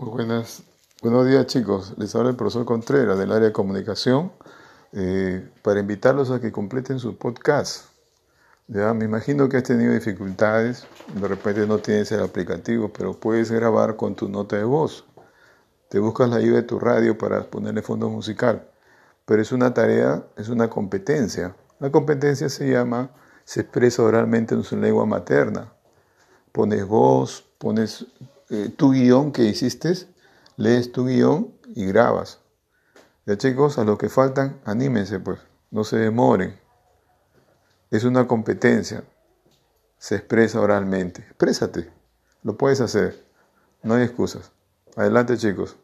Buenas, buenos días chicos. Les habla el profesor Contreras del área de comunicación eh, para invitarlos a que completen su podcast. Ya me imagino que has tenido dificultades, de repente no tienes el aplicativo, pero puedes grabar con tu nota de voz. Te buscas la ayuda de tu radio para ponerle fondo musical, pero es una tarea, es una competencia. La competencia se llama, se expresa oralmente en su lengua materna. Pones voz, pones eh, tu guion que hiciste, lees tu guion y grabas. Ya chicos, a los que faltan, anímense pues, no se demoren. Es una competencia, se expresa oralmente. Exprésate, lo puedes hacer, no hay excusas. Adelante chicos.